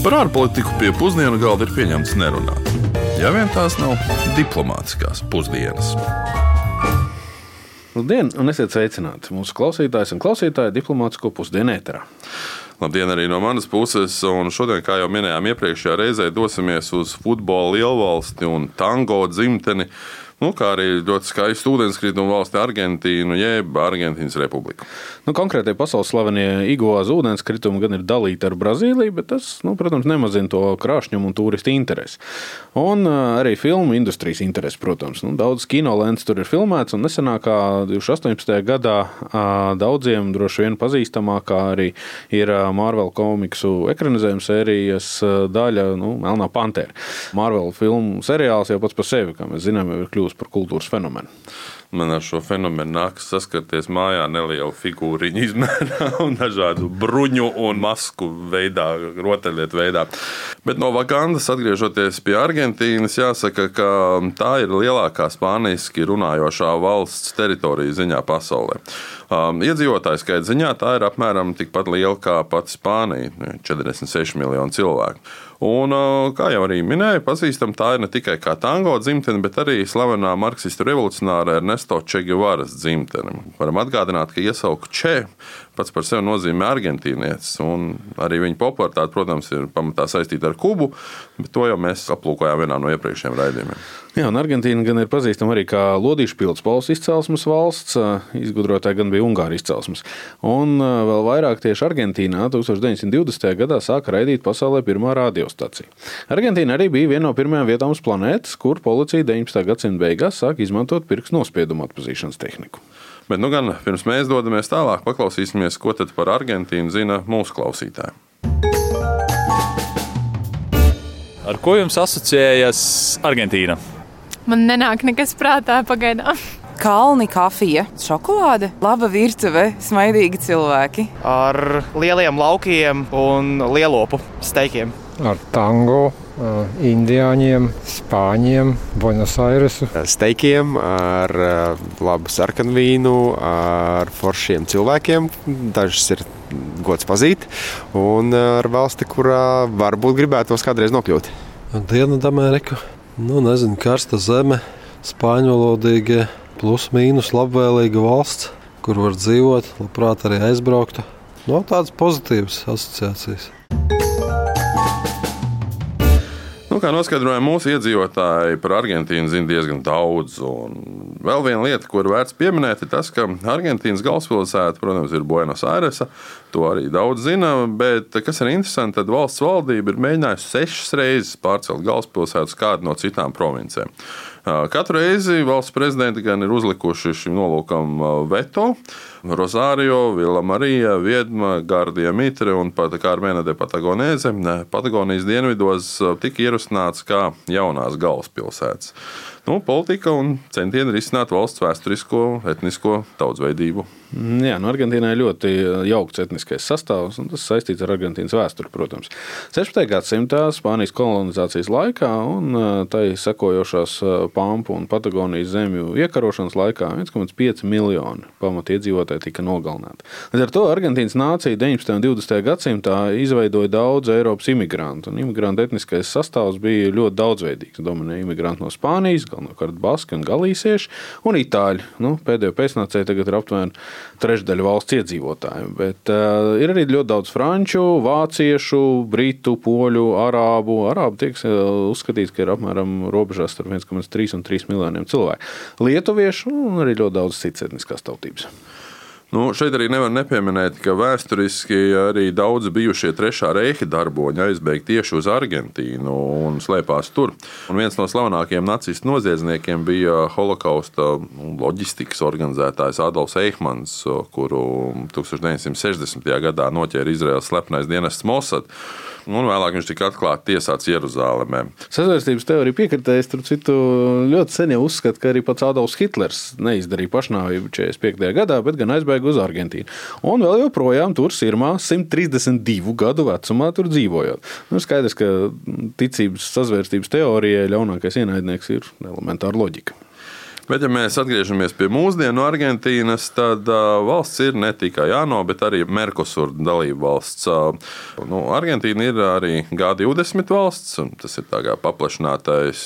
Par ārpolitiku pie pusdienu galda ir pieņemts nerunāt. Ja vien tās nav diplomātiskās pusdienas. Labdien, un esiet sveicināti mūsu klausītājs un klausītāji diplomātsko pusdienu ēterā. Labdien arī no manas puses. Un šodien, kā jau minējām, iepriekšējā reizē dosimies uz futbola lielvalsti un tango dzimteni nu, kā arī ļoti skaistu ūdenskrituma valsti Argentīnu, jeb Argentīnas republiku. Nu, konkrētie pasaules slavenie Iguāza ūdenskritumi gan ir dalīti ar Brazīliju, bet tas, nu, protams, nemazina to krāšņumu un turistu interesi. Un arī filmu industrijas interesi, protams. Nu, daudz kinolents tur ir filmēts, un nesenākā 2018. gadā daudziem droši vien pazīstamākā arī ir Marvel komiksu ekranizējuma sērijas daļa nu, Melnā Pantera. Marvel filmu seriāls jau pats par sevi, kā mēs zinām, ir kļuvis kļūst par kultūras fenomenu. Man ar šo fenomenu nākas saskarties mājā nelielu figūriņu izmērā un dažādu bruņu un masku veidā, rotaļlietu veidā. Bet no Vakandas atgriežoties pie Argentīnas, jāsaka, ka tā ir lielākā spāniski runājošā valsts teritorija ziņā pasaulē. Um, iedzīvotāju skaita ziņā tā ir apmēram tikpat liela kā pati Spānija - 46 miljoni cilvēku. Un, kā jau arī minēju, pazīstam, tā ir ne tikai kā tango dzimtene, bet arī slavenā marksistu revolucionāra Ernesto Čegevaras dzimtene. Varam atgādināt, ka iesaukt Če pats par sevi nozīmē argentīnietis. Arī viņa popularitāte, protams, ir pamatā saistīta ar Kubu, bet to jau mēs aplūkojām vienā no iepriekšējiem raidījumiem. Jā, un Argentīna gan ir pazīstama arī kā lodīšu pildspaules izcelsmes valsts, izgudrotāja gan bija Ungārijas izcelsmes. Un vēl vairāk tieši Argentīnā 1920. gadā sāka raidīt pasaulē pirmā radiostacija. Argentīna arī bija viena no pirmajām vietām uz planētas, kur policija 19. gadsimta beigās sāka izmantot pirkstu nospiedumu atpazīšanas tehniku. Bet nu gan pirms mēs dodamies tālāk, paklausīsimies, ko tad par Argentīnu zina mūsu klausītāji. Ar ko jums asociējas Argentīna? Man nenāk nekas prātā pagaidām. Kalni, kafija, šokolāde, laba virtuve, smaidīgi cilvēki. Ar lieliem laukiem un lielopu steikiem. Ar tango, indiāņiem, spāņiem, Buenosairesu. Steikiem, ar labu sarkanvīnu, ar foršiem cilvēkiem. Dažs ir gods pazīt, un ar valsti, kurā varbūt gribētos kādreiz nokļūt. Dienvidamerika, nu nezinu, karsta zeme, spāņu valodīgie plus mīnus labvēlīga valsts, kur var dzīvot, labprāt arī aizbrauktu. No tādas pozitīvas asociācijas. Nu, kā noskaidroja mūsu iedzīvotāji, par Argentīnu zina diezgan daudz. Un vēl viena lieta, ko ir vērts pieminēt, ir tas, ka Argentīnas galvaspilsēta, protams, ir Buenos Aires. To arī daudz zina, bet kas ir interesanti, tad valsts valdība ir mēģinājusi sešas reizes pārcelt galvaspilsētu uz kādu no citām provincēm. Katru reizi valsts prezidenti gan ir uzlikuši šim nolūkam veto. Rozārio, Vila Marija, Viedma, Gardija Mitre un pat Kārmēna de Patagonēze. Patagonijas dienvidos tika ierosināts kā jaunās galvaspilsētas. Nu, politika un centieni risināt valsts vēsturisko, etnisko daudzveidību. Mm, jā, nu Argentīnai ir ļoti jaukts etniskais sastāvs, un tas saistīts ar Argentīnas vēsturi, protams. 16. gadsimtā Spānijas kolonizācijas laikā un tai sekojošās Pampu un Patagonijas zemju iekarošanas laikā 1,5 miljoni pamatiedzīvotāji tika nogalināti. Līdz ar to Argentīnas nācija 19. un 20. gadsimtā izveidoja daudz Eiropas imigrantu, un imigrantu etniskais sastāvs bija ļoti daudzveidīgs. Dominēja imigranti no Spānijas, galvenokārt baski un galīsieši, un itāļi. Nu, pēdējo pēcnācēju tagad ir aptuveni trešdaļa valsts iedzīvotāju. Bet uh, ir arī ļoti daudz franču, vāciešu, britu, poļu, arābu. Arābu tiek uzskatīts, ka ir apmēram robežās starp 1,3 un 3 miljoniem cilvēku. Lietuviešu un arī ļoti daudz citas etniskās tautības. Nu, šeit arī nevar nepieminēt, ka vēsturiski arī daudz bijušie trešā reiha darboņi aizbēga tieši uz Argentīnu un slēpās tur. Un viens no slavenākajiem nacistu noziedzniekiem bija holokausta loģistikas organizētājs Adolfs Eichmanns, kuru 1960. gadā noķēra Izraels slepenais dienests Mossad un vēlāk viņš tika atklāti tiesāts Jeruzalemē. Sazvērstības teorija piekritējis, tur citu ļoti sen jau uzskata, ka arī pats Adolfs Hitlers neizdarīja pašnāvību 45. gadā, bet gan aizbēga uz Argentīnu. Un vēl joprojām tur sirmā 132 gadu vecumā tur dzīvojot. Nu, skaidrs, ka ticības sazvērstības teorijai ļaunākais ienaidnieks ir elementāra loģika. Bet, ja mēs atgriežamies pie mūsdienu Argentīnas, tad valsts ir ne tikai ANO, bet arī Merkosur dalība valsts. Nu, Argentīna ir arī G20 valsts, tas ir tā kā paplašinātais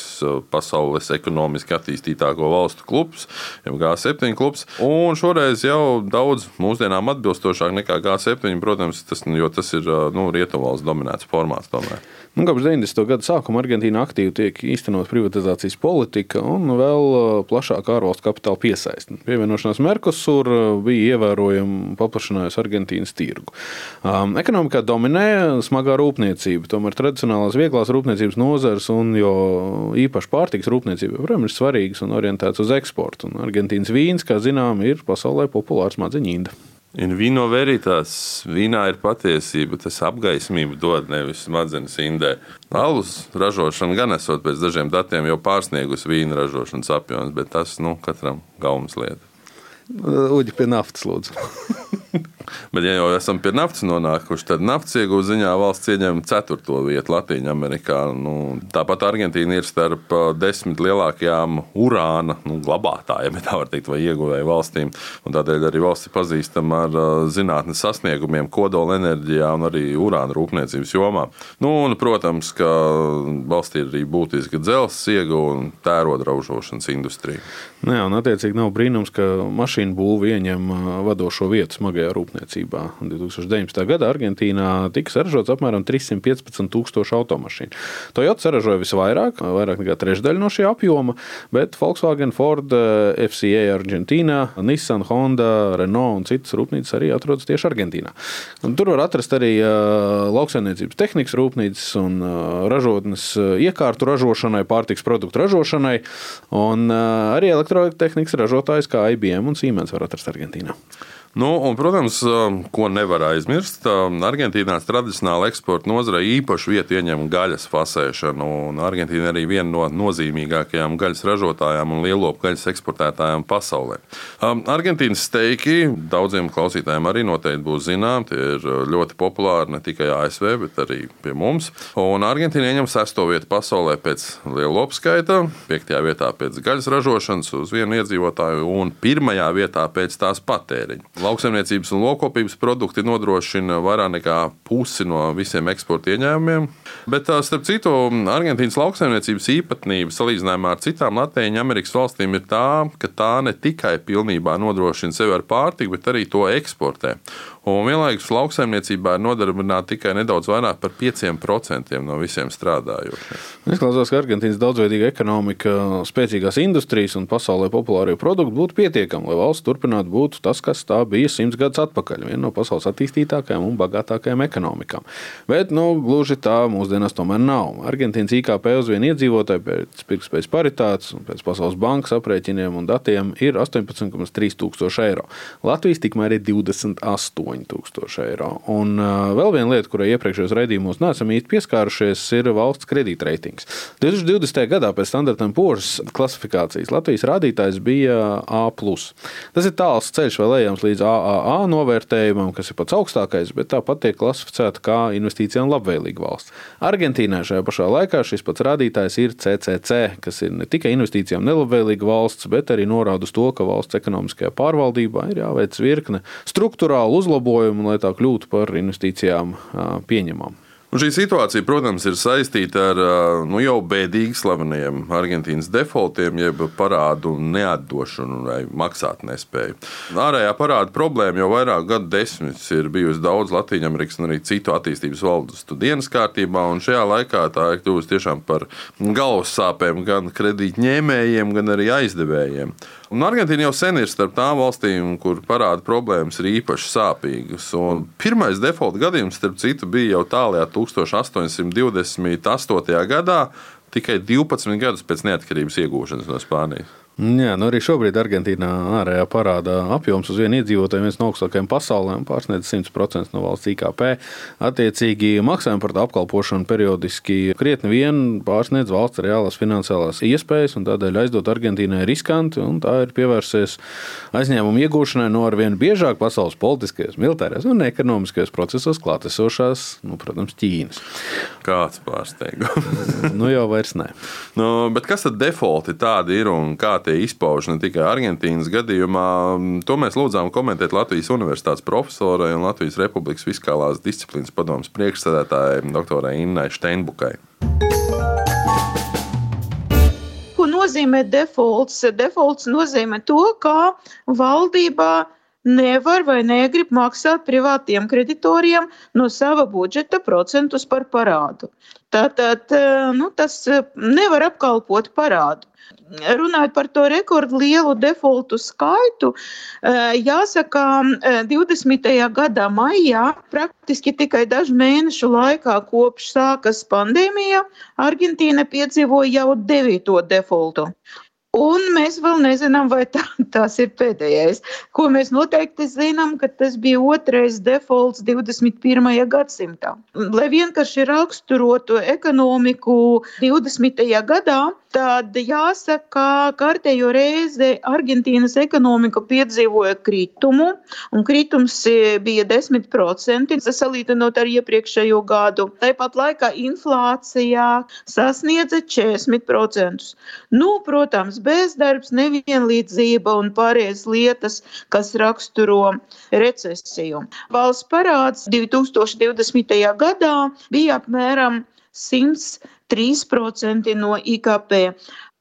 pasaules ekonomiski attīstītāko valstu klubs, jau G7 klubs. Un šoreiz jau daudz mūsdienām atbilstošāk nekā G7, protams, tas, jo tas ir nu, Rietumvalsts dominēts formāts. Tomēr. Nu, kopš 90. gada sākuma Argentīna aktīvi tiek īstenot privatizācijas politika un vēl uh, plašāk ārvalstu kapitāla piesaisti. Pievienošanās Merkosur uh, bija ievērojami paplašinājusi Argentīnas tirgu. Um, ekonomikā dominē smagā rūpniecība, tomēr tradicionālās vieglās rūpniecības nozares un jo īpaši pārtiks rūpniecība joprojām ir svarīgas un orientētas uz eksportu. Un Argentīnas vīns, kā zinām, ir pasaulē populārs madziņīda. In vino veritātes, vīnā ir patiesība, tas apgaismību dod, nevis smadzenes indē. Alus ražošana gan esot pēc dažiem datiem jau pārsniegusi vīna ražošanas apjoms, bet tas nu, katram gaumas lieta. Uģi pie naftas, lūdzu. Bet, ja jau esam pie naftas nonākuši, tad naftas iegūšanas ziņā valsts ieņem ceturto vietu Latvijā. Nu, tāpat Argentīna ir starp desmit lielākajām urāna nu, glabātājiem, ja tā var teikt, vai ieguvēju valstīm. Un tādēļ arī valsts ir pazīstama ar zinātnes sasniegumiem, kodola enerģijā un arī urāna rūpniecības jomā. Nu, un, protams, ka valstī ir arī būtiska dzelzceļa iegūta un tērodraužošanas industrija. Nu jā, un attiecīgi nav brīnums, ka mašīnu būvniecība ieņem vadošo vietu smagajā rūpniecībā. 2019. gadā Argentīnā tika saražots apmēram 315 tūkstoši automašīnu. Toyota saražoja visvairāk, vairāk nekā trešdaļu no šī apjoma, bet Volkswagen, Ford, FCA Argentīnā, Nissan, Honda, Renault un citas rūpnīcas arī atrodas tieši Argentīnā. Un tur var atrast arī lauksaimniecības tehnikas rūpnīcas un ražotnes iekārtu ražošanai, pārtiks produktu ražošanai, un arī elektrotehnikas ražotājs kā IBM un Siemens var atrast Argentīnā. Nu, un, protams, ko nevar aizmirst, Argentīnā tradicionāli eksporta nozarē īpašu vietu ieņem gaļas fasēšana. Argentīna arī viena no nozīmīgākajām gaļas ražotājām un lielopu gaļas eksportētājām pasaulē. Argentīnas steiki daudziem klausītājiem arī noteikti būs zinām. Tie ir ļoti populāri ne tikai ASV, bet arī pie mums. Un Argentīna ieņem sesto vietu pasaulē pēc lielopu skaita, piektajā vietā pēc gaļas ražošanas uz vienu iedzīvotāju un pirmajā vietā pēc tās patēriņa. Lauksaimniecības un lokopības produkti nodrošina vairāk nekā pusi no visiem eksporta ieņēmumiem. Bet, starp citu, Argentīnas lauksaimniecības īpatnība salīdzinājumā ar citām Latvijas Amerikas valstīm ir tā, ka tā ne tikai pilnībā nodrošina sevi ar pārtiku, bet arī to eksportē. Un vienlaikus lauksaimniecībā ir nodarbināti tikai nedaudz vairāk par 5% no visiem strādājošiem. Izklausās, ka Argentīnas daudzveidīga ekonomika, spēcīgās industrijas un pasaulē populārie produkti būtu pietiekami, lai valsts turpinātu būt tas, kas tā bija simts gadus atpakaļ. Viena no pasaules attīstītākajām un bagātākajām ekonomikām. Bet nu, gluži tā mūsdienās tomēr nav. Argentīnas IKP uz vienu iedzīvotāju pēc pirktspējas paritātes un pēc Pasaules bankas aprēķiniem un datiem ir 18,3 tūkstoši eiro. Latvijas tikmēr ir 28. 8000 eiro. Un uh, vēl viena lieta, kurai iepriekšējos raidījumos neesam īsti pieskārušies, ir valsts kredītreitings. 2020. gadā pēc standarta poras klasifikācijas Latvijas rādītājs bija A. Tas ir tāls ceļš vēl ejams līdz AAA novērtējumam, kas ir pats augstākais, bet tāpat tiek klasificēta kā investīcijām labvēlīga valsts. Argentīnai šajā pašā laikā šis pats rādītājs ir CCC, kas ir ne tikai investīcijām nelabvēlīga valsts, bet arī norāda uz to, ka valsts ekonomiskajā pārvaldībā ir jāveic virkne struktūrālu uzlabojumu, lai tā kļūtu par investīcijām pieņemamu. Un šī situācija, protams, ir saistīta ar nu, jau bēdīgi slaveniem Argentīnas defaultiem, jeb parādu neatdošanu vai maksātnespēju. Ārējā parāda problēma jau vairāk gadu desmitus ir bijusi daudz Latvijas un arī citu attīstības valstu dienas kārtībā, un šajā laikā tā ir kļuvusi tiešām par galvas sāpēm gan kredītņēmējiem, gan arī aizdevējiem. Un Argentīna jau sen ir starp tām valstīm, kur parāda problēmas ir īpaši sāpīgas. Un pirmais default gadījums, starp citu, bija jau tālākajā 1828. gadā, tikai 12 gadus pēc neatkarības iegūšanas no Spānijas. Jā, nu arī šobrīd Argentīnā ārējā parāda apjoms uz vienu iedzīvotāju viens no augstākajiem pasaulē un pārsniedz 100% no valsts IKP. Attiecīgi maksājumi par apkalpošanu periodiski krietni vien pārsniedz valsts reālās finansiālās iespējas, un tādēļ aizdot Argentīnai riskanti, un tā ir pievērsies aizņēmumu iegūšanai no arvien biežāk pasaules politiskajos, militārajos un ekonomiskajos procesos klātesošās, nu, protams, Ķīnas. Kāds pārsteigums? nu jau vairs nē. Nu, bet kas tad defaulti tādi ir un kā tie izpaužas ne tikai Argentīnas gadījumā. To mēs lūdzām komentēt Latvijas Universitātes profesorai un Latvijas Republikas fiskālās disciplīnas padomas priekšsēdētājai doktorai Innai Steinbukai. Ko nozīmē defaults? Defaults nozīmē to, ka valdībā nevar vai negrib maksāt privātiem kreditoriem no sava budžeta procentus par parādu. Tātad nu, tas nevar apkalpot parādu. Runājot par to rekordlielu defaultu skaitu, jāsaka, 20. gada maijā, praktiski tikai dažu mēnešu laikā kopš sākas pandēmija, Argentīna piedzīvoja jau devīto defaultu. Un mēs vēl nezinām, vai tā, tas ir pēdējais. Ko mēs noteikti zinām, ka tas bija otrais defaults 21. gadsimtā. Lai vienkārši raksturotu ekonomiku 20. gadā, tad jāsaka, ka kārtējo reizi Argentīnas ekonomika piedzīvoja kritumu, un kritums bija 10%, salīdzinot ar iepriekšējo gadu. Tāpat laikā inflācijā sasniedza 40%. Nu, protams, bezdarbs, nevienlīdzība un pārējās lietas, kas raksturo recesiju. Valsts parāds 2020. gadā bija apmēram 103% no IKP.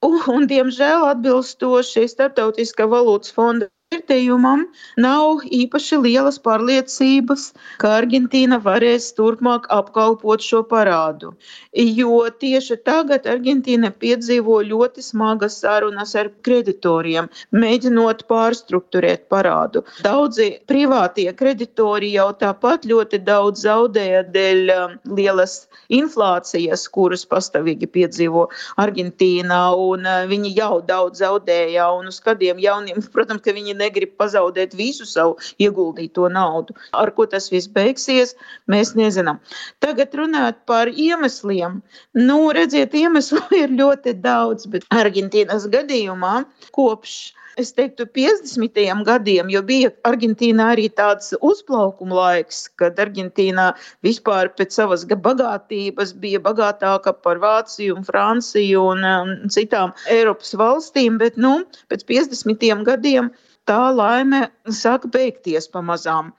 Un, un, diemžēl, atbilstoši Startautiskā valūtas fonda vērtējumam, nav īpaši lielas pārliecības, ka Argentīna varēs turpmāk apkalpot šo parādu. Jo tieši tagad Argentīna piedzīvo ļoti smagas sarunas ar kreditoriem, mēģinot pārstruktūrēt parādu. Daudzi privātie kreditori jau tāpat ļoti daudz zaudēja dēļ lielas inflācijas, kuras pastāvīgi piedzīvo Argentīnā, un viņi jau daudz zaudēja, un uz kādiem jauniem, protams, ka viņi negrib pazaudēt visu savu ieguldīto naudu. Ar ko tas viss beigsies, mēs nezinām. Tagad runāt par iemesliem. Nu, redziet, iemeslu ir ļoti daudz, bet Argentīnas gadījumā kopš es teiktu, 50. gadiem, jo bija Argentīnā arī tāds uzplaukuma laiks, kad Argentīnā vispār pēc savas bagātības bija bagātāka par Vāciju un Franciju un um, citām Eiropas valstīm, bet nu, pēc 50. gadiem tā laime sāka beigties pamazām.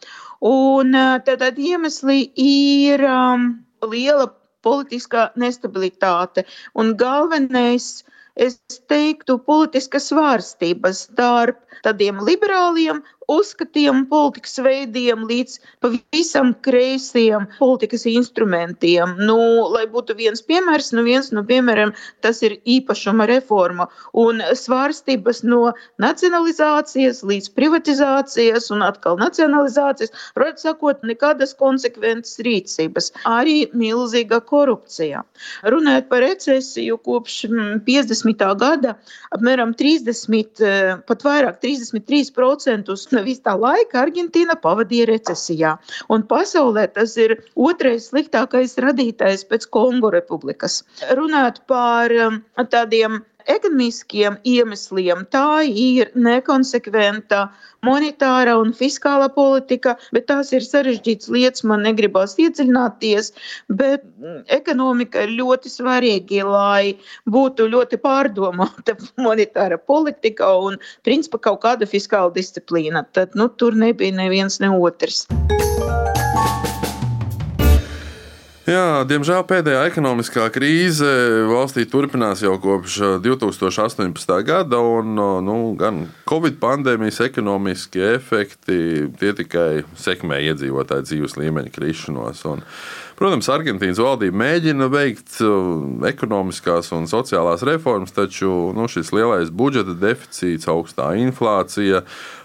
Un tad iemesli ir um, liela politiskā nestabilitāte un galvenais es teiktu, politiska svārstība starp tādiem liberāliem uzskatiem, politikas veidiem līdz pavisam kreisiem politikas instrumentiem. Nu, lai būtu viens piemērs, nu viens no piemēriem tas ir īpašuma reforma un svārstības no nacionalizācijas līdz privatizācijas un atkal nacionalizācijas. Protams, sakot, nekādas konsekventas rīcības, arī milzīga korupcija. Runājot par recesiju kopš 50. gada, apmēram 30, pat vairāk 33% no tā laika Argentīna pavadīja recesijā. Un pasaulē tas ir otrais sliktākais radītājs pēc Kongo republikas. Runāt par tādiem ekonomiskiem iemesliem. Tā ir nekonsekventa monetāra un fiskālā politika, bet tās ir sarežģītas lietas. Man negribas iedziļināties, bet ekonomika ir ļoti svarīga, lai būtu ļoti pārdomāta monetāra politika un, principā, kaut kāda fiskāla disciplīna. Tad nu, tur nebija neviens ne otrs. Jā, diemžēl pēdējā ekonomiskā krīze valstī turpinās jau kopš 2018. gada, un nu, gan Covid pandēmijas ekonomiskie efekti tikai sekmē iedzīvotāju dzīves līmeņa krišanos. Un, Protams, Argentīnas valdība mēģina veikt ekonomiskās un sociālās reformas, taču nu, šis lielais budžeta deficīts, augstā inflācija,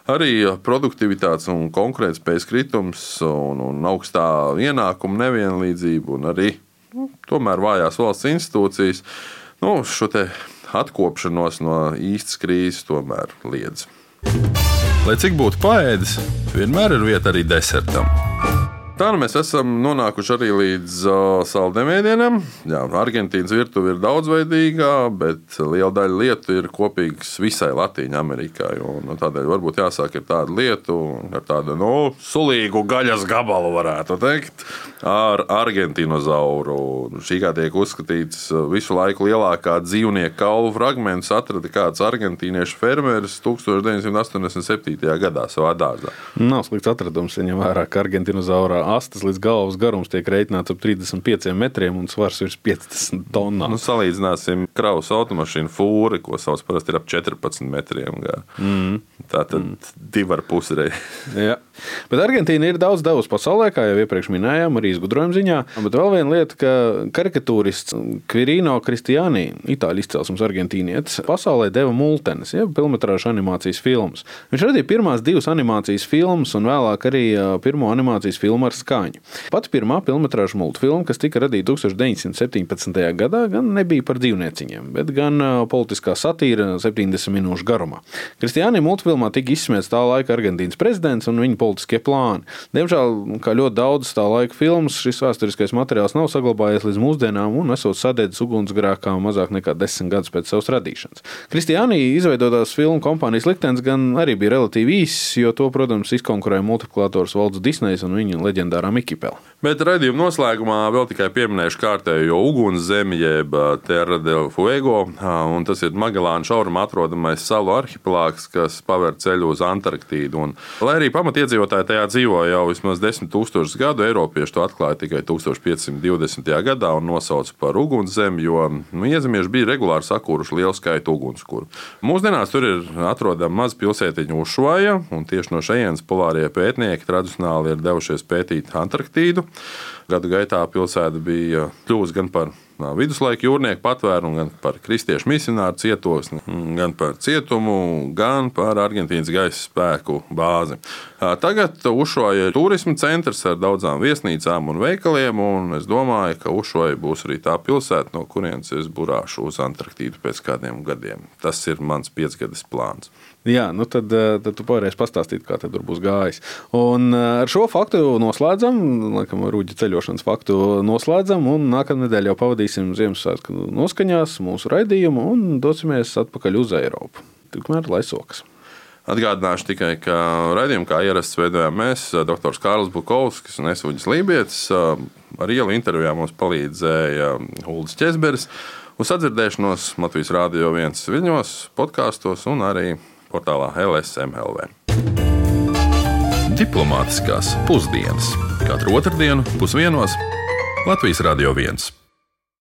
arī produktivitātes un konkurētspējas kritums un, un augstā ienākuma nevienlīdzība un arī nu, tomēr vājās valsts institūcijas nu, šo atkopšanos no īstas krīzes tomēr liedz. Lai cik būtu paēdis, vienmēr ir vieta arī desertam. Tā nu mēs esam nonākuši arī līdz uh, saldēmēdienam. Jā, Argentīnas virtuve ir daudzveidīga, bet liela daļa lietu ir kopīgas visai Latvijai Amerikai. Un, nu, tādēļ varbūt jāsāk ar tādu lietu, ar tādu nu, sulīgu gaļas gabalu, varētu teikt, ar argentīnozauru. Šī kā tiek uzskatīts visu laiku lielākā dzīvnieku kaulu fragments, atrada kāds argentīniešu fermeris 1987. gadā savā dārzā. Nav slikts atradums, ja ņem vērā, ka argentīnozaurā astes līdz galvas garums tiek rēķināts ap 35 metriem un svars virs 50 tonnām. Nu, salīdzināsim kravas automašīnu fūri, ko sauc parasti ir ap 14 metriem. Gā. Mm. Tā tad mm. divi ar pusi reizes. Bet Argentīna ir daudz devusi pasaulē, kā jau iepriekš minējām, arī izgudrojuma ziņā. Bet vēl viena lieta, ka karikatūrists Quirino Kristiāni, itāļu izcelsmes argentīnietis, pasaulē deva multenes, jeb filmas animācijas filmas. Viņš radīja pirmās divas animācijas filmas un vēlāk arī pirmo animācijas filmu ar skaņu. Pati pirmā filmas multfilma, kas tika radīta 1917. gadā, gan nebija par dzīvnieciņiem, bet gan politiskā satīra 70 minūšu garumā. Kristiānī multfilmā tika izsmēts tā laika Argentīnas prezidents un viņa politiskie plāni. Diemžēl, kā ļoti daudz tā laika filmas, šis vēsturiskais materiāls nav saglabājies līdz mūsdienām un esot sadedzis ugunsgrēkā mazāk nekā desmit gadus pēc savas radīšanas. Kristiānī izveidotās filmu kompānijas liktenis gan arī bija relatīvi īss, jo to, protams, izkonkurēja multiplikators Valds Disnejs un viņa leģendārā Mikipela. Bet raidījuma noslēgumā vēl tikai pieminēšu kārtējo ugunszemi, jeb Terra del Fuego. Un tas ir Magelāna šaurumā atrodamais salu arhipelāgs, kas paver ceļu uz Antarktīdu. Un, lai arī pamatiedzīvotāji tajā dzīvo jau vismaz 10 000 gadu, Eiropieši to atklāja tikai 1520. gadā un nosauca par ugunszemi, jo nu, iezemieši bija regulāri sakūruši lielu skaitu ugunskura. Mūsdienās tur ir atrodama maza pilsētiņa Ušvaja, un tieši no šejienes polārie pētnieki tradicionāli ir devušies pētīt Antarktīdu. Gadu gaitā pilsēta bija kļuvusi gan par viduslaika jūrnieku patvērumu, gan par kristiešu misionāru cietosni, gan par cietumu, gan par Argentīnas gaisa spēku bāzi. Tagad Ušoja ir turisma centrs ar daudzām viesnīcām un veikaliem, un es domāju, ka Ušoja būs arī tā pilsēta, no kurienes es burāšu uz Antarktīdu pēc kādiem gadiem. Tas ir mans piecgades plāns. Jā, nu tad, tad tu varēsi pastāstīt, kā tur būs gājis. Un ar šo faktu noslēdzam, laikam, rūģa ceļošanas faktu noslēdzam, un nākamā nedēļa jau pavadīsim Ziemassvētku noskaņās mūsu raidījumu un dosimies atpakaļ uz Eiropu. Tikmēr lai sokas! Atgādināšu tikai, ka raidījumu kā ierasts veidojām mēs, dr. Kārls Bukovskis un Esuģis Lībijams. Ar ielu intervijā mums palīdzēja Ulris Česberis. Uz atdzirdēšanos Latvijas Rādio 1 viļņos, podkāstos un arī portālā LSMLV. Diplomātiskās pusdienas katru otrdienu pusdienos Latvijas Radio 1.